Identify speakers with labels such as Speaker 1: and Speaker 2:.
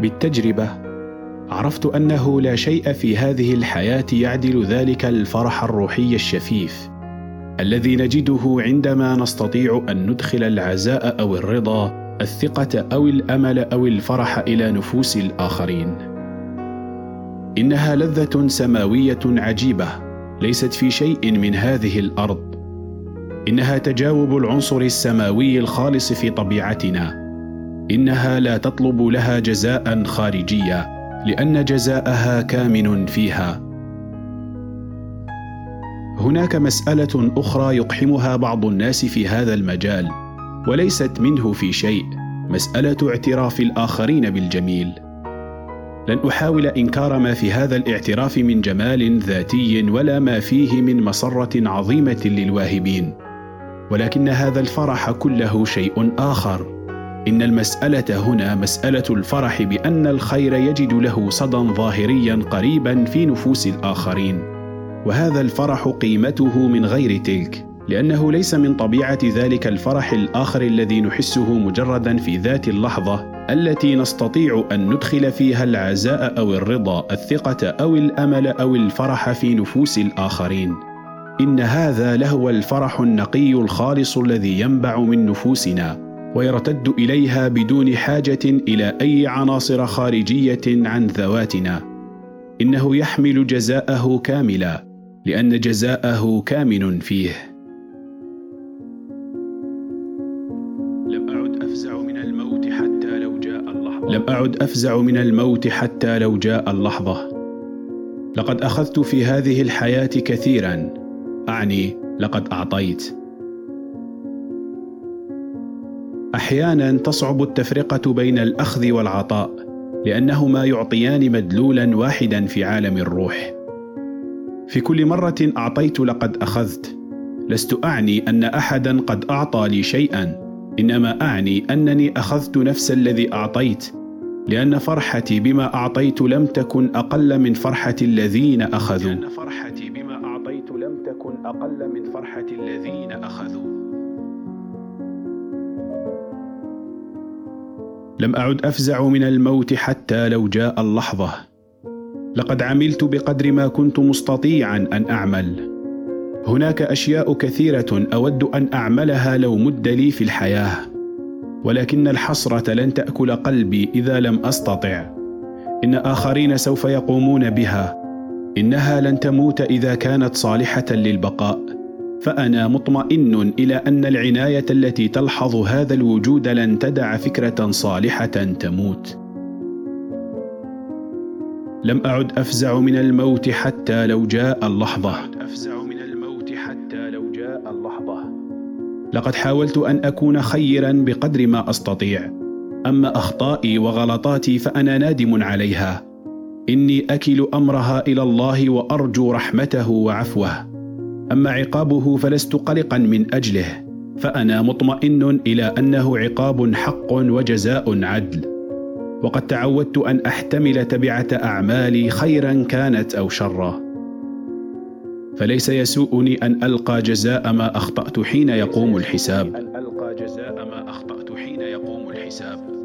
Speaker 1: بالتجربة. عرفت أنه لا شيء في هذه الحياة يعدل ذلك الفرح الروحي الشفيف الذي نجده عندما نستطيع أن ندخل العزاء أو الرضا الثقة أو الأمل أو الفرح إلى نفوس الآخرين. إنها لذة سماوية عجيبة ليست في شيء من هذه الأرض. إنها تجاوب العنصر السماوي الخالص في طبيعتنا. إنها لا تطلب لها جزاء خارجيا لأن جزاءها كامن فيها. هناك مسألة أخرى يقحمها بعض الناس في هذا المجال وليست منه في شيء مسألة اعتراف الآخرين بالجميل. لن أحاول إنكار ما في هذا الاعتراف من جمال ذاتي ولا ما فيه من مسرة عظيمة للواهبين ولكن هذا الفرح كله شيء آخر. إن المسألة هنا مسألة الفرح بأن الخير يجد له صدى ظاهريا قريبا في نفوس الآخرين. وهذا الفرح قيمته من غير تلك لأنه ليس من طبيعة ذلك الفرح الآخر الذي نحسه مجردا في ذات اللحظة التي نستطيع أن ندخل فيها العزاء أو الرضا الثقة أو الأمل أو الفرح في نفوس الآخرين. إن هذا لهو الفرح النقي الخالص الذي ينبع من نفوسنا. ويرتد إليها بدون حاجة إلى أي عناصر خارجية عن ذواتنا. إنه يحمل جزاءه كاملا لأن جزاءه كامن فيه. لم أعد أفزع من الموت حتى لو جاء اللحظة. لم أعد أفزع من الموت حتى لو جاء اللحظة. لقد أخذت في هذه الحياة كثيرا. أعني لقد أعطيت. أحيانا تصعب التفرقة بين الأخذ والعطاء لانهما يعطيان مدلولا واحدا في عالم الروح. في كل مرة أعطيت لقد أخذت. لست أعني أن أحدا قد أعطى لي شيئا إنما أعني أنني أخذت نفس الذي أعطيت لأن فرحتي بما أعطيت لم تكن أقل من فرحة الذين أخذوا. لأن فرحتي بما أعطيت لم تكن أقل من فرحة الذين أخذوا. لم أعد أفزع من الموت حتى لو جاء اللحظة. لقد عملت بقدر ما كنت مستطيعا أن أعمل. هناك أشياء كثيرة أود أن أعملها لو مد لي في الحياة. ولكن الحسرة لن تأكل قلبي إذا لم أستطع. إن آخرين سوف يقومون بها. إنها لن تموت إذا كانت صالحة للبقاء. فأنا مطمئن إلى أن العناية التي تلحظ هذا الوجود لن تدع فكرة صالحة تموت. لم أعد أفزع من الموت حتى لو جاء اللحظة. أفزع من الموت حتى لو جاء اللحظة. لقد حاولت أن أكون خيرا بقدر ما أستطيع. أما أخطائي وغلطاتي فأنا نادم عليها. إني أكل أمرها إلى الله وأرجو رحمته وعفوه. أما عقابه فلست قلقا من أجله فأنا مطمئن إلى أنه عقاب حق وجزاء عدل. وقد تعودت أن أحتمل تبعة أعمالي خيرا كانت أو شرا. فليس يسوءني أن ألقى جزاء ما أخطأت حين يقوم الحساب. أن ألقى جزاء ما أخطأت حين يقوم الحساب.